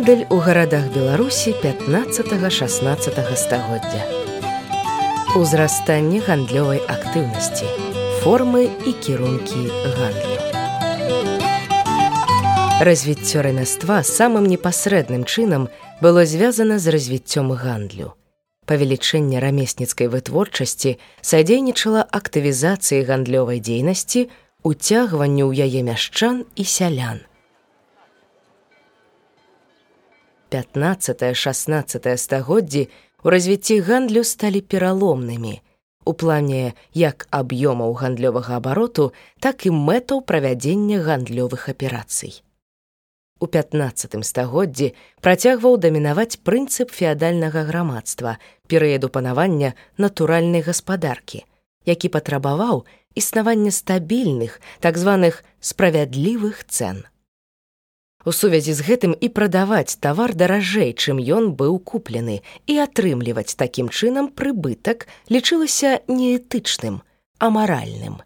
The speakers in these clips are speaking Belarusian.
Гандаль у гарадах Беларусі 15-16 стагоддзя. Узрастанне гандлёвай актыўнасці, формы і кірункі гандлю. Развіццё рамяства самым непасрэдным чынам было звязана з развіццём гандлю. Павелічэнне рамесніцкай вытворчасці садзейнічала актывізацыі гандлёвай дзейнасці, уцягванню ў яе мяшчан і сялян. 15-16 стагоддзі у развіцці гандлю сталі пераломнымі у плане як аб'ёмаў гандлёвага абароту, так і мэтаў правядзення гандлёвых аперацый. У 15 стагоддзі працягваў дамінаваць прынцып феадальнага грамадства перыяду панавання натуральнай гаспадаркі, які патрабаваў існавання стабільных так званых справядлівых цэн. У сувязі з гэтым і прадаваць тавар даражэй, чым ён быў куплены і атрымліваць такім чынам прыбытак лічылася неэтычным, амаральным.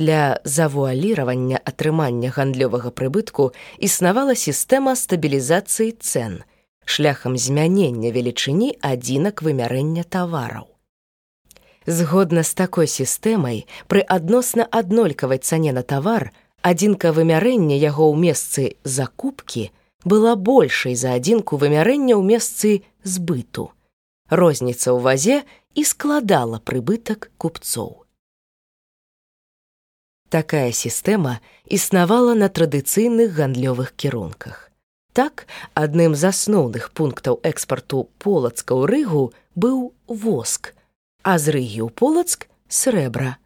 Для завуаліравання атрымання гандлёвага прыбытку існавала сістэма стабілізацыі цэн, шляхам змянення велічыні адзінак вымярэння тавараў. Згодна з такой сістэмай, пры адносна аднолькавай цане на тавар, адзінка вымярэння яго ў месцы закупкі была большай за адзінку вымярэння ў месцы збыту. Розніца ў вазе і складала прыбытак купцоў. Такая сістэма існавала на традыцыйных гандлёвых кірунках. Так, адным з асноўных пунктаў экспарту полацка ў рыгу быў воск, а з рыгі ў полацк срэбра.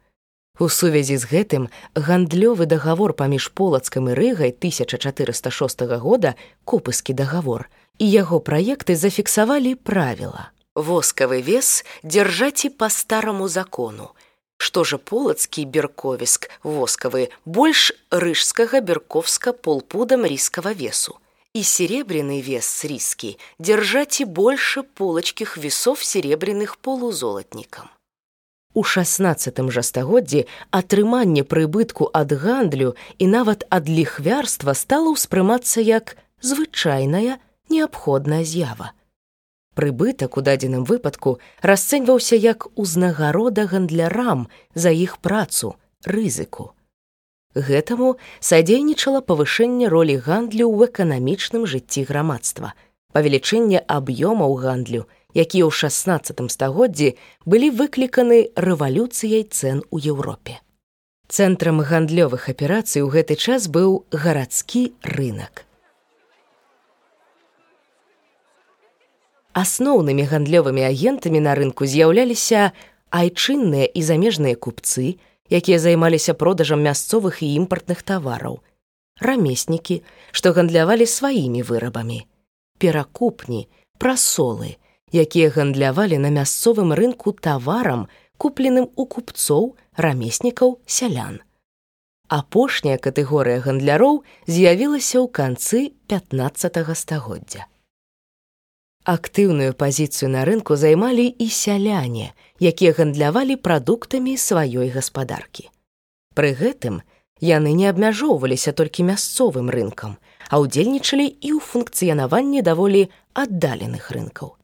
У сувязі з гэтым гандлёвы дагавор паміж полацкам і рыгай 1406 года купыскі дагавор і яго праекты зафіксавалі правіла. Воскавы вес дзяржаці па стараму закону. Што жа полацкі берковіск воскавы больш рыжскага берковска полпудам рискава весу. І серебряны вес ріскі дзяржаці больше полачкіх весов серебряных полузолатнікам. У 16 жа стагоддзі атрыманне прыбытку ад гандлю і нават ад ліхвярства стала ўспрымацца як звычайная неабходная з'ява. Прыбытак у дадзеным выпадку расцэньваўся як узнагарода гандлярам за іх працу, рызыку. Гэтаму садзейнічала павышэнне ролі гандлю ў эканамічным жыцці грамадства, павелічэнне аб'ёмаў гандлю, якія ў 16 стагоддзі былі выкліканы рэвалюцыяй цэн у Еўропе. Цэнтрам гандлёвых аперацый у гэты час быў гарадскі рынок. Асноўнымі гандлёвымі агентамі на рынку з'яўляліся айчынныя і замежныя купцы, якія займаліся продажам мясцовых і імпартных тавараў, рамеснікі, што гандлявалі сваімі вырабамі, перакупні, прасолы, якія гандлявалі на мясцовым рынку таварам, купленым у купцоў, рамеснікаў сялян. Апошняя катэгорыя гандляроў з'явілася ў канцы 15 стагоддзя. Актыўную пазіцыю на рынку займалі і сяляне, якія гандлявалі прадуктамі сваёй гаспадаркі. Пры гэтым яны не абмяжоўваліся толькі мясцовым рынкам, а ўдзельнічалі і ў функцыянаванні даволі аддаленых рынкаў.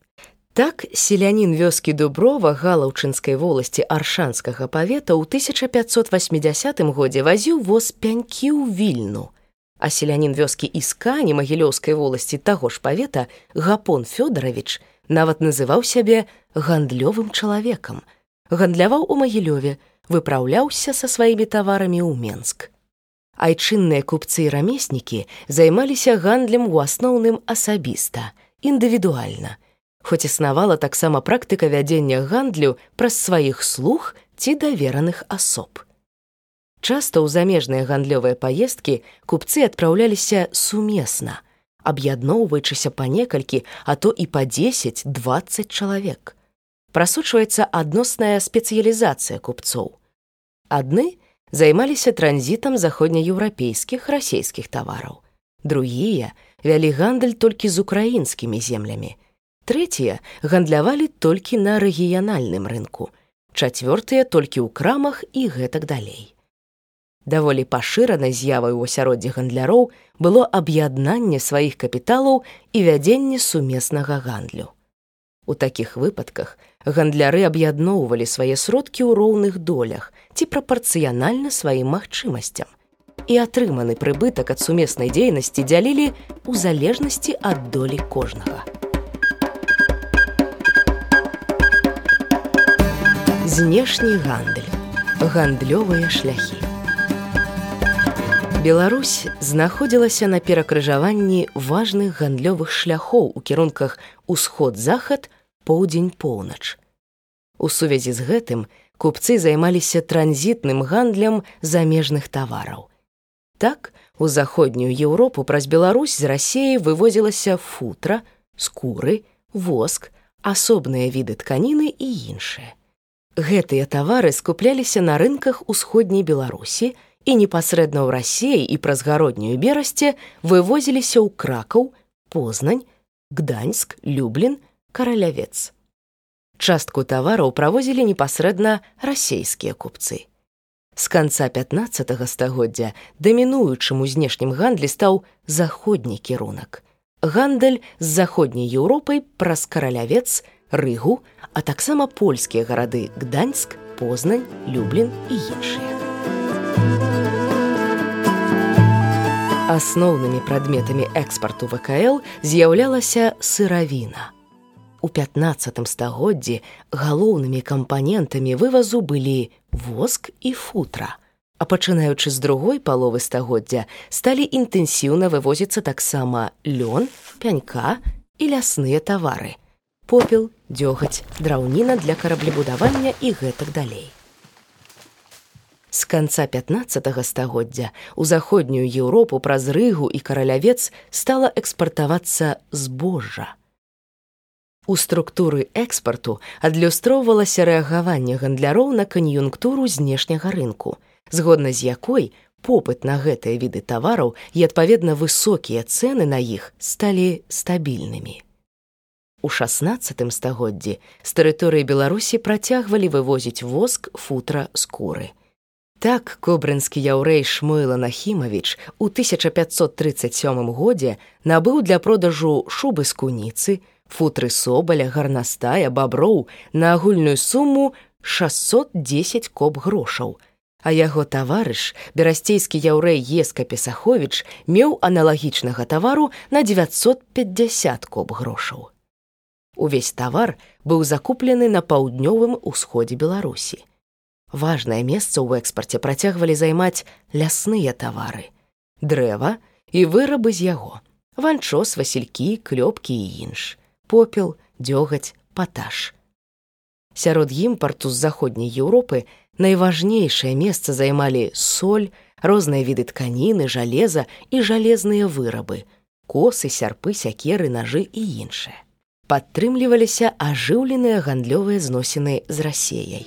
Так селянін вёскі дуброва галаўчынскай воласці аршанскага павета ў 1580 годзе вазіў воз пянькі ў вільну. А селянін вёскі іскані магілёўскай воласці таго ж павета гапон Фёдорович нават называў сябе гандлёвым чалавекам. Гандляваў у магілёве, выпраўляўся са сваімі таварамі ў Менск. Айчынныя купцы і рамеснікі займаліся гандлем у асноўным асабіста, індывідуальна хоць існавала таксама практыка вядзення гандлю праз сваіх слуг ці давераных асоб. Часта ў замежныя гандлёвыя паездкі купцы адпраўляліся сумесна, аб'ядноўваючыся па некалькі, а то і па 10-20 чалавек. Прасочваецца адносная спецыялізацыя купцоў. Адны займаліся транзітам заходнееўрапейскіх расійскіх тавараў. Другія вялі гандаль толькі з украінскімі землямі, Трэція гандлявалі толькі на рэгіянальным рынку, чацвёртыя толькі ў крамах і гэтак далей. Даволі пашыранай з'явай у асяроддзі гандляроў было аб'яднанне сваіх капіталаў і вядзенне сумеснага гандлю. У такіх выпадках гандляры аб'ядноўвалі свае сродкі ў роўных долях ці прапарцыянальна сваім магчымасцям і атрыманы прыбытак ад сумеснай дзейнасці дзялілі ў залежнасці ад долі кожнага. Знешні гандаль, гандлёвыя шляхі. Беларусь знаходзілася на перакрыжаванні важных гандлёвых шляхоў у кірунках усход-захад, поўдзень-поўнач. У сувязі з гэтым купцы займаліся транзітным гандлем замежных тавараў. Так, у заходнюю Еўропу праз Беларусь з рассеі вывозілася футра, скуры, воск, асобныя віды тканіны і іншыя. Гэтыя тавары скупляліся на рынках усходняй Беларусі і непасрэдна ў рассеі і праз гароднюю берасце вывозіліся ў кракаў, познань, гданьск, люблін, каралявец. Частку тавараў правозілі непасрэдна расейскія купцы. З канца 15 стагоддзя дамінуючым у знешнім гандлі стаў заходні кірунак. Гандаль з заходняй Еўропай праз каралявец, рыгу, а таксама польскія гарады Гданьск, познань, люблін і іншыя. Асноўнымі прадметамі экспарту ВКЛ з'яўлялася сыравіна. У 15 стагоддзі галоўнымі кампанентамі вывазу былі воск і футра. А пачынаючы з другой паловы стагоддзя сталі інтэнсіўна вывозіцца таксама лён, пянька і лясныя тавары. Попел, дзёгаць, драўніна для караблебудавання і гэтак далей. З канца 15 стагоддзя у заходнюю Еўропу праз рыгу і каралявец стала экспартавацца збожжа. У структуры экспарту адлюстроўвалася рэагаванне гандляроў на кан'юнктуру знешняга рынку, згодна з якой попыт на гэтыя віды тавараў і адпаведна высокія цэны на іх сталі стабільнымі. У 16 стагоддзі з тэрыторыі Беларусі працягвалі вывозіць воск футра скуры. Так кобрынскі яўрэй Шмойла Нахімавіч у 1537 годзе набыў для продажу шубы з куніцы, футры собаля гарнастая баброў на агульную суму 610 коп грошаў а яго таварыш берасцейскі яўрэй еска песахович меў аналагічнага тавару на 950 коп грошаў увесь тавар быў закуплены на паўднёвым усходзе беларусі важнае месца ў экспарце працягвалі займаць лясныя тавары дрэва і вырабы з яго ванчос васількі клёпкі і інш попел, дзёгаць, патаж. Сярод імпарту з заходняй Еўропы найважнейшае месца займалі соль, розныя віды тканіны, жалеза і жалезныя вырабы, косы, сярпы, сякеры, нажы і іншыя. Падтрымліваліся ажыўленыя гандлёвыя зносіны з рассеяй.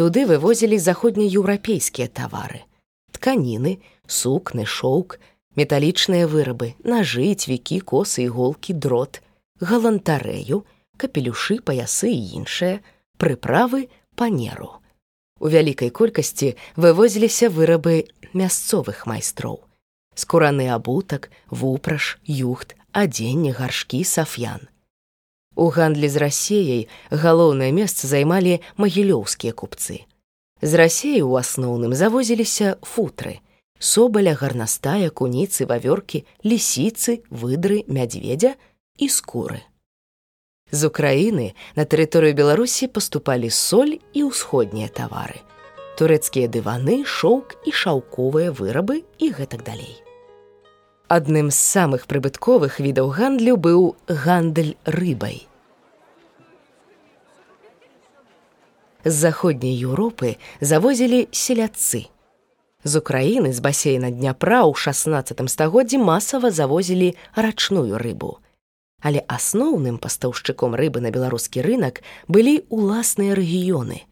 Туды вывозілі заходнееўрапейскія тавары: тканіны, сукны, шоўк, металічныя вырабы, нажы, цвікі, косы, іголкі, дрот, галантарэю, капелюшы, паясы і іншыя, прыправы панеру. У вялікай колькасці вывозіліся вырабы мясцовых майстроў. Скураны абутак, вупраш, юхт, адзенне, гаршкі, сафян. У гандлі з рассеяй галоўнае месца займалі магілёўскія купцы. З рассеі ў асноўным завозіліся футры, собаля гарнастая куніцы вавёркі лісіцы выдры мядзведзя і скуры з украіны на тэрыторыю беларусі паступалі соль і ўсходнія тавары турэцкія дываны шоўк і шаўковыя вырабы і гэтак далей адным з самых прыбытковых відаў гандлю быў гандаль рыбай з заходняй еўропы завозілі селядцы з украіны з басейна дняпра ў 16 стагоддзі масава завозілі рачную рыбу. Але асноўным пастаўшчыком рыбы на беларускі рынак былі ўласныя рэгіёны.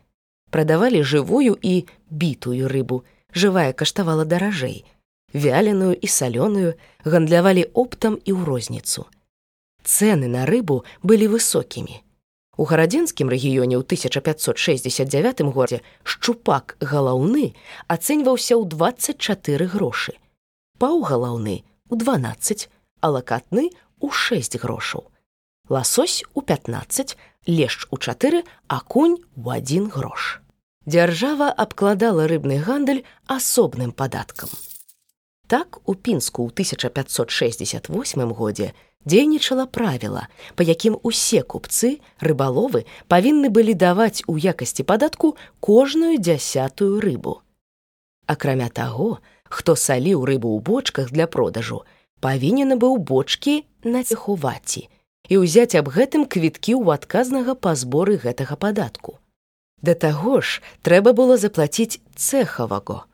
Прадавалі жывую і бітую рыбу, жывая каштавала даражэй, вяленую і салёную гандлявалі оптам і ў розніцу. Цэны на рыбу былі высокімі. У гарадзенскім рэгіёне ў 1569 годзе шчупак галаўны ацэньваўся ў 24 грошы. Паў галаўны у 12, а лакатны у 6 грошаў. Ласось у 15, лешч у 4, а конь у один грош. Дзяржава абкладала рыбны гандаль асобным падаткам. Так у пінску ў 1568 годзе дзейнічала правіла, па якім усе купцы, рыбаловы павінны былі даваць у якасці падатку кожную дзясятую рыбу. Акрамя таго, хто саліў рыбу ў бочках для продажу, павінен быў бочкі нацехуваці і ўзяць аб гэтым квіткі ў адказнага па зборы гэтага падатку. Да таго ж трэба было заплаціць цэхаваго,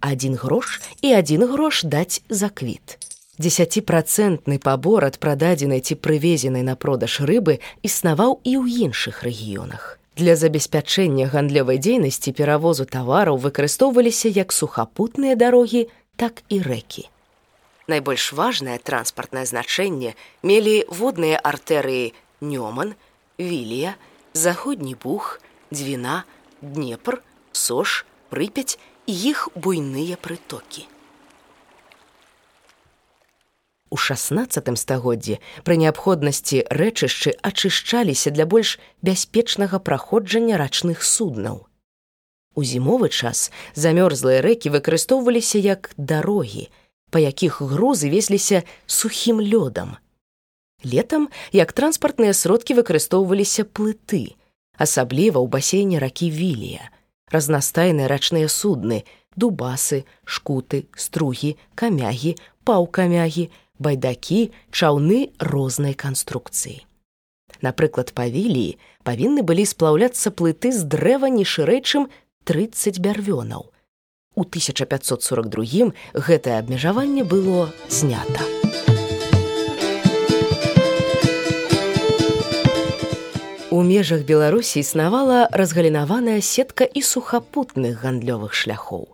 адзін грош і адзін грош даць за квіт десятипроцентны пабор ад прададзенай ці прывезенай на продаж рыбы існаваў і ў іншых рэгіёнах. Для забеспячэння гандлёвай дзейнасці перавозу тавараў выкарыстоўваліся як сухапутныя дарогі, так і рэкі. Найбольш важнае транспартнае значэнне мелі водныя артэрыі Нёман, Вілія, заходні бух, дзвіна, Днепр, сош, прыпяць і іх буйныя прытокі. У 16 стагоддзі пры неабходнасці рэчышчы ачышчаліся для больш бяспечнага праходжання рачных суднаў. У зімовы час замёрзлыя рэкі выкарыстоўваліся як дарогі, па якіх грузы везліся сухім лёдам. Летам як транспартныя сродкі выкарыстоўваліся плыты, асабліва ў басейне ракі вілія, разнастайныя рачныя судны, дубасы, шкуты, стругі, камягі, паўкамягі, байдакі, чаўны рознай канструкцыі. Напрыклад, павіліі павінны былі сплаўляцца плыты з дрэва не шырэйчым 30 бярвёнаў. У 1542 гэтае абмежаванне было знята. У межах Беларусі існавала разгалінаваная сетка і сухапутных гандлёвых шляхоў.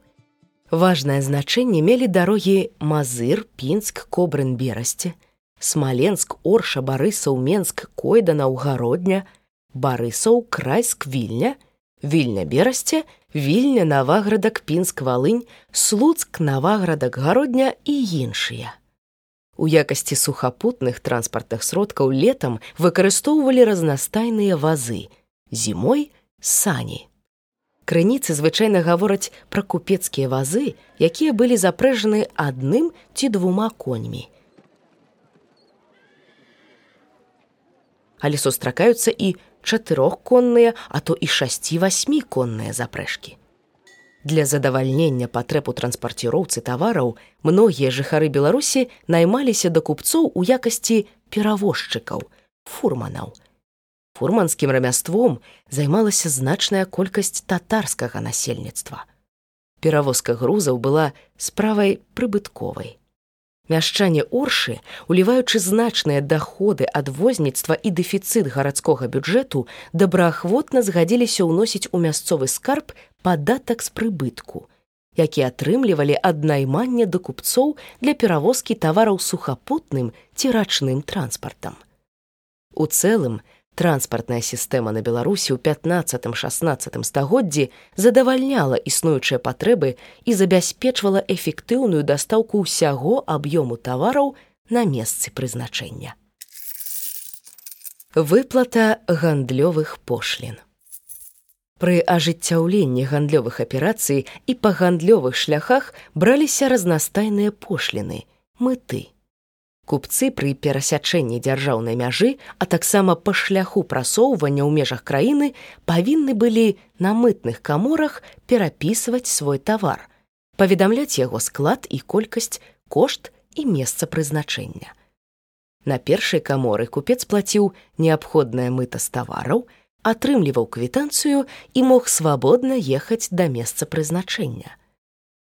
Важнае значэнне мелі дарогі Мазыр, Пінск, Кобрын берасце, Смаленск, Орша, Барысаў, Менск, Койдана, Угародня, Барысаў, Крайск, Вільня, Вільня берасце, Вільня, Наваградак, Пінск, Валынь, Слуцк, Наваградак, Гародня і іншыя. У якасці сухапутных транспартных сродкаў летам выкарыстоўвалі разнастайныя вазы, зімой сані. Крыніцы звычайна гавораць пра купецкія вазы, якія былі запрэжаны адным ці двума коньмі. Але сустракаюцца і чатырохконныя, а то і шасці-васьміконныя запрэжкі. Для задавальнення патрэб у транспарціроўцы тавараў многія жыхары Беларусі наймаліся да купцоў у якасці перавозчыкаў, фурманаў, фурманскім рамяством займалася значная колькасць татарскага насельніцтва. Перавозка грузаў была справай прыбытковай. Мяшчане оршы, уліваючы значныя даходы ад возніцтва і дэфіцыт гарадскога бюджэту, добраахвотна згадзіліся ўносіць у мясцовы скарб падатак з прыбытку, які атрымлівалі ад наймання да купцоў для перавозкі тавараў сухапутным ці рачным транспартам. У цэлым, Транспартная сістэма на Беларусі ў 15-16 стагоддзі задавальняла існуючыя патрэбы і забяспечвала эфектыўную дастаўку ўсяго аб'ёму тавараў на месцы прызначэння. Выплата гандлёвых пошлін. Пры ажыццяўленні гандлёвых аперацый і па гандлёвых шляхах браліся разнастайныя пошліны, мыты, Купцы пры перасячэнні дзяржаўнай мяжы, а таксама па шляху прасоўвання ў межах краіны павінны былі на мытных каморах перапісваць свой тавар, паведамляць яго склад і колькасць, кошт і месца прызначэння. На першай каморы купец плаціў неабходнае мыта з тавараў, атрымліваў квітанцыю і мог свабодна ехаць да месца прызначэння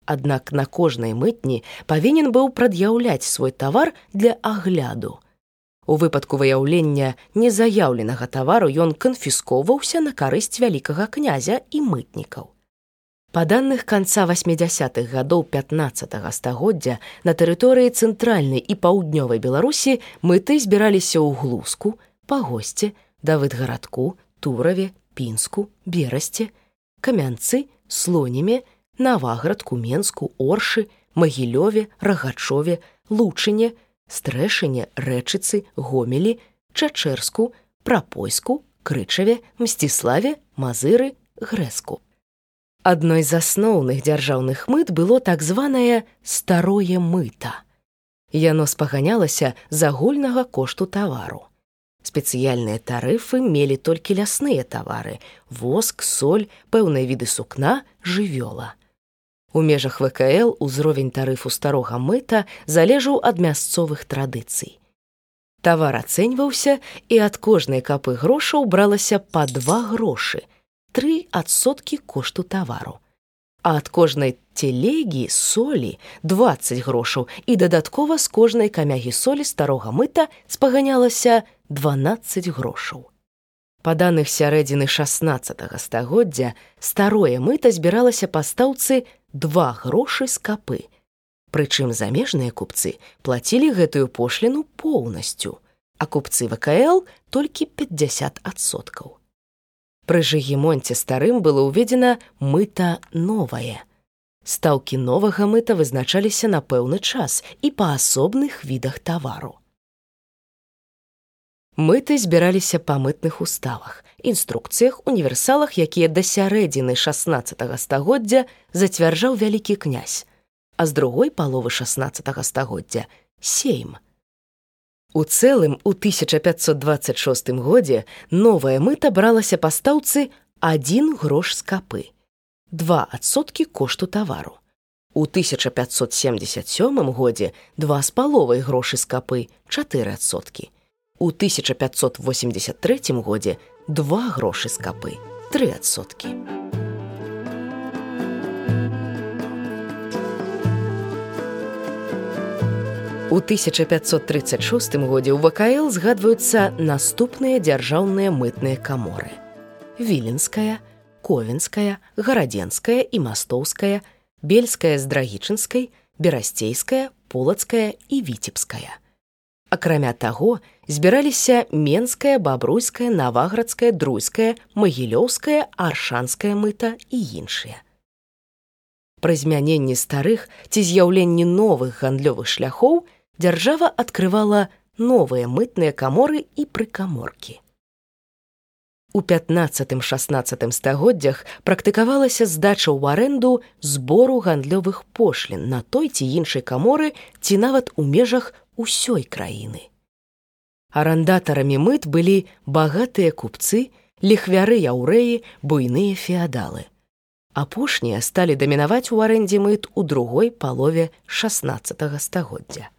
аднак на кожнай мытні павінен быў прад'яўляць свой тавар для агляду. У выпадку выяўлення незаяўленага тавару ён канфіскоўваўся на карысць вялікага князя і мытнікаў. Па даных канца 80-х гадоў 15 стагоддзя на тэрыторыі цэнтральнай і паўднёвай беларусі мыты збіраліся ў глузку, па госці, давыдгарадку, тураве пінску берасце камянцы слонімі наваградку менску оршы магілёве рагачове лучыне стрэшыне рэчыцы гомелі чачэрску прапойску крычаве мсціславе мазыры грэску. Адной з асноўных дзяржаўных мыт было так званае старое мыта яно спаганялася з агульнага кошту тавару спецыяльныя тарыфы мелі толькі лясныя тавары воск соль пэўныя віды сукна жывёла У межах ВКЛ узровень тарыфу старога мыта залежаў ад мясцовых традыцый. Тавар ацэньваўся і ад кожнай капы грошаў бралася па два грошы, тры адсоткі кошту тавару. А ад кожнай телегі солі 20 грошаў і дадаткова з кожнай камягі солі старога мыта спаганялася 12 грошаў. Па даных сярэдзіны 16 стагоддзя старое мыта збіралася па стаўцы два грошы з капы. Прычым замежныя купцы плацілі гэтую пошліну поўнасцю, а купцы ВКЛ толькі 50соткаў. Пры жыгемонце старым было ўведзена мыта новае. Стаўкі новага мыта вызначаліся на пэўны час і па асобных відах тавару. Мыты збіраліся па мытных уставах, інструкцыях універсалах, якія да сярэдзіны 16 стагоддзя зацвярджаў вялікі князь, а з другой паловы 16 стагоддзя сейм. У целым, у 1526 годзе новая мыта бралася па стаўцы 1 грош з капы, 2% кошту тавару. У 1577 годзе 2 з паловай грошы з капы 4%. У 1583 годзе 2 грошы з капы 3%. У 1536 годзе ў ВКЛ згадваюцца наступныя дзяржаўныя мытныя каморы. Віленская, ковенская, гарадзенская і мастоўская, бельская з драгічынскай, берасцейская, полацкая і віцебская. Акрамя таго, збіраліся менская, бабруйская, наваградская, друйская, магілёўская, аршанская мыта і іншыя. Пры змяненні старых ці з'яўленні новых гандлёвых шляхоў дзяржава адкрывала новыя мытныя каморы і прыкаморкі. У 15-16 стагоддзях практыкавалася здача ў арэнду збору гандлёвых пошлін на той ці іншай каморы ці нават у межах ўсёй краіны. Арандатарамі мыт былі багатыя купцы, ліхвяры яўрэі, буйныя феадалы. Апошнія сталі дамінаваць у арэндзе мыт у другой палове 16 стагоддзя.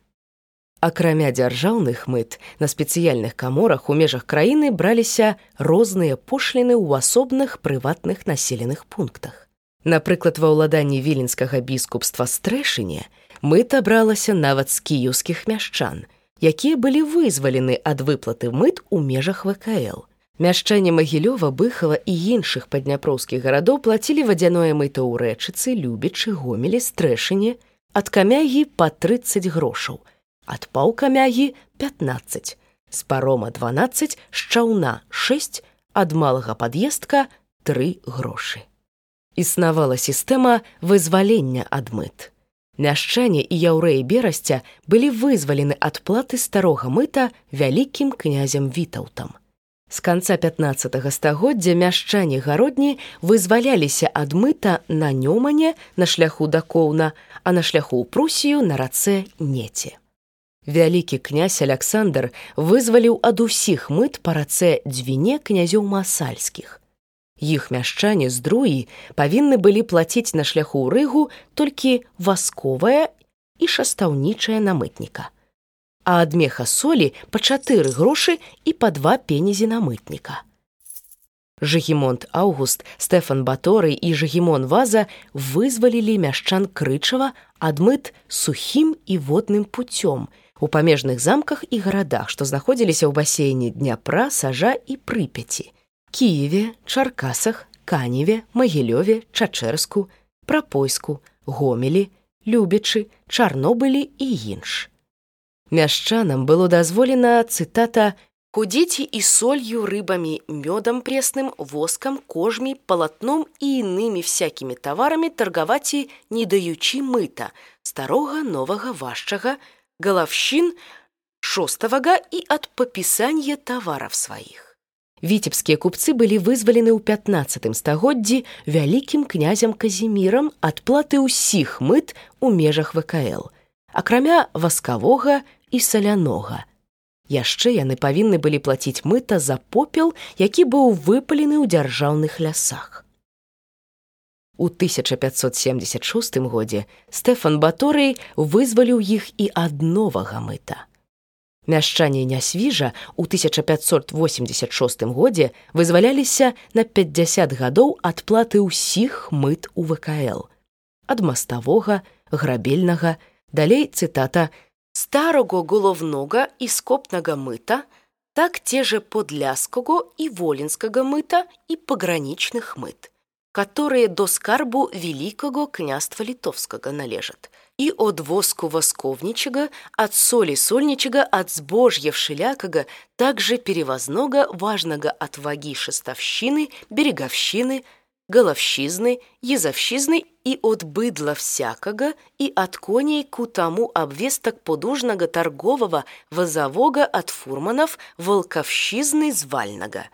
Акрамя дзяржаўных мыт на спецыяльных каморах у межах краіны браліся розныя пошліны ў асобных прыватных населеных пунктах. Напрыклад, ва ўладанні віленскага біскупства стрэшыне мыта бралася нават з кіеўскіх мяшчан, якія былі вызвалены ад выплаты мыт у межах ВКЛ. Мяшчане магілёва быхава і іншых падняпроўскіх гарадоў плацілі вадзяное мыта ў рэчыцы, любячы гомелі стрэшыне, ад камягі па 30 грошаў, ад паўкамягі 15, з парома 12 з чаўна 6, ад малага пад'ездка тры грошы. Існавала сістэма вызвалення ад мыт мяшчане і яўрэі берасця былі вызвалены ад платы старога мыта вялікім князем вітаўтам. З канца 15 стагоддзя мяшчане гародні вызваляліся ад мыта на нёмане на шляху да коўна, а на шляху ў прусію на рацэ неце. Вялікі князь Александр вызваліў ад усіх мыт па рацэ дзвіне князёў масальскіх. Іх мяшчане з друі павінны былі плаціць на шляху ў рыгу толькі васковая і шастаўнічая намытніка. А ад меха солі па чатыры грошы і па два пенезі намытніка. Жгемонт Аўгуст, Стэфан Баторый і Жгемон Ваза вызвалілі мяшчан крычава адмыт сухім і водным пуцём у памежных замках і гарадах, што знаходзіліся ў басейне дняпра сажа і прыпяці. Киеве, Чаркасах, Каневе, Магілёве, Чачэрску, Прапойску, Гомелі, Любячы, Чарнобылі і інш. Мяшчанам было дазволена цытата худзіці і солью рыбамі мёдам пресным воскам кожмі палатном і інымі всякімі таварамі таргаваці не даючы мыта старога новага важчага галавщін шоставага і ад папісання тавараў сваіх віцебскія купцы былі вызвалены ў 15 стагоддзі вялікім князем казімірам ад платы ўсіх мыт у межах вКл акрамя васкавога і салянога яшчэ яны павінны былі плаціць мыта за попел, які быў выпалены ў дзяржаўных лясах. У 1576 годзе Стэфан Баторый вызваліў іх і ад новага мыта. Мяшчане нясвіжа ў 1586 годзе вызваляліся на 50 гадоў ад платы ўсіх мыт у ВКЛ. ад маставога, грабельнага, далей цытата старого головного и скопного мыта, так те же подляского и волинского мыта и пограничных мыт, которые до скарбу великого княства литовского належат, и от воску восковничего, от соли сольничего, от сбожья вшелякого, также перевозного, важного от ваги шестовщины, береговщины, галавщизны, езавщизны і от быдла всякага і ад коней ку таму абвестак подужнага торговага вазавога ад фурманов волкавщизны звальнага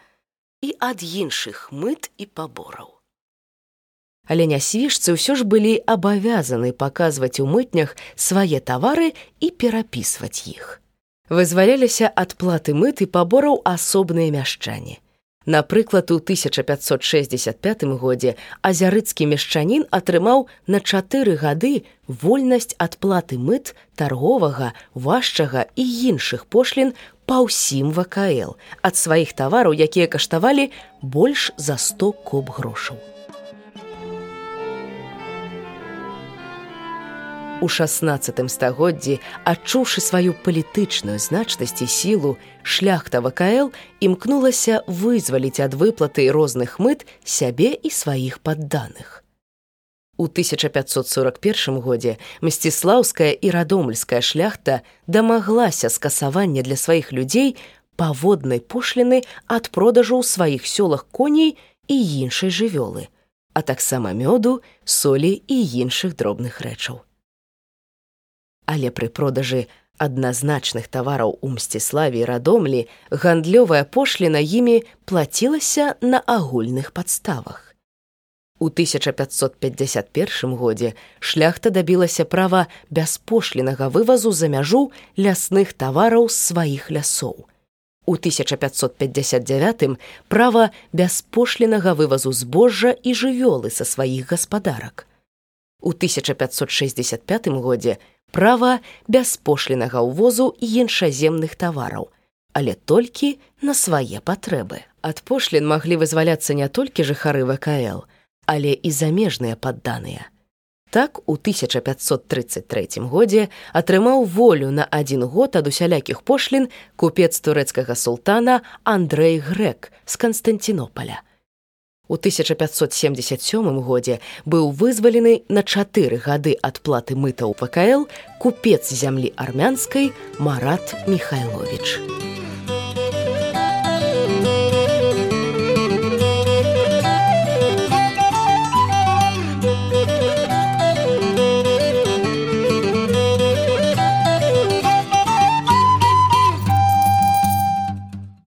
і ад іншых мыт і пабораў. Але нясвіжцы ўсё ж былі абавязаны паказваць у мытнях свае тавары і перапісваць іх. Вызваляліся ад платы мыт і пабораў асобныя мяшчане. Напрыклад, у 1565 годзе азярыцкі мешчанін атрымаў на чатыры гады вольнасць ад платы мыт тарговага, важчага і іншых пошлін па ўсім ВКЛ ад сваіх тавараў, якія каштавалі больш за 100 коп грошаў. У 16 стагоддзі, адчуўшы сваю палітычную значнасць і сілу, шляхта ВКЛ імкнулася вызваліць ад выплаты розных мыт сябе і сваіх падданых. У 1541 годзе мсціслаўская і радомльская шляхта дамаглася скасавання для сваіх людзей паводнай пошліны ад продажу ў сваіх сёлах коней і іншай жывёлы, а таксама мёду, солі і іншых дробных рэчаў але пры продажы адназначных тавараў у мсціславе радомлі гандлёвая пошліна імі плацілася на агульных падставах. У 1551 годзе шляхта дабілася права бяспошлінага вывазу за мяжу лясных тавараў з сваіх лясоў. У 1559 права бяспошлінага вывазу збожжа і жывёлы са сваіх гаспадарак. У 1565 годзе права бяспошлінага ўвозу іншаземных тавараў, але толькі на свае патрэбы. Ад пошлін маглі вызваляцца не толькі жыхары ВКЛ, але і замежныя падданыя. Так у 1533 годзе атрымаў волю на адзін год ад усялякіх пошлін купец турэцкага султана Андрэй Грек з Канстантинополя. У 1577 годзе быў вызвалены на чатыры гады ад платы мыта ў ПКЛ купец зямлі армянскай Марат Михайлович.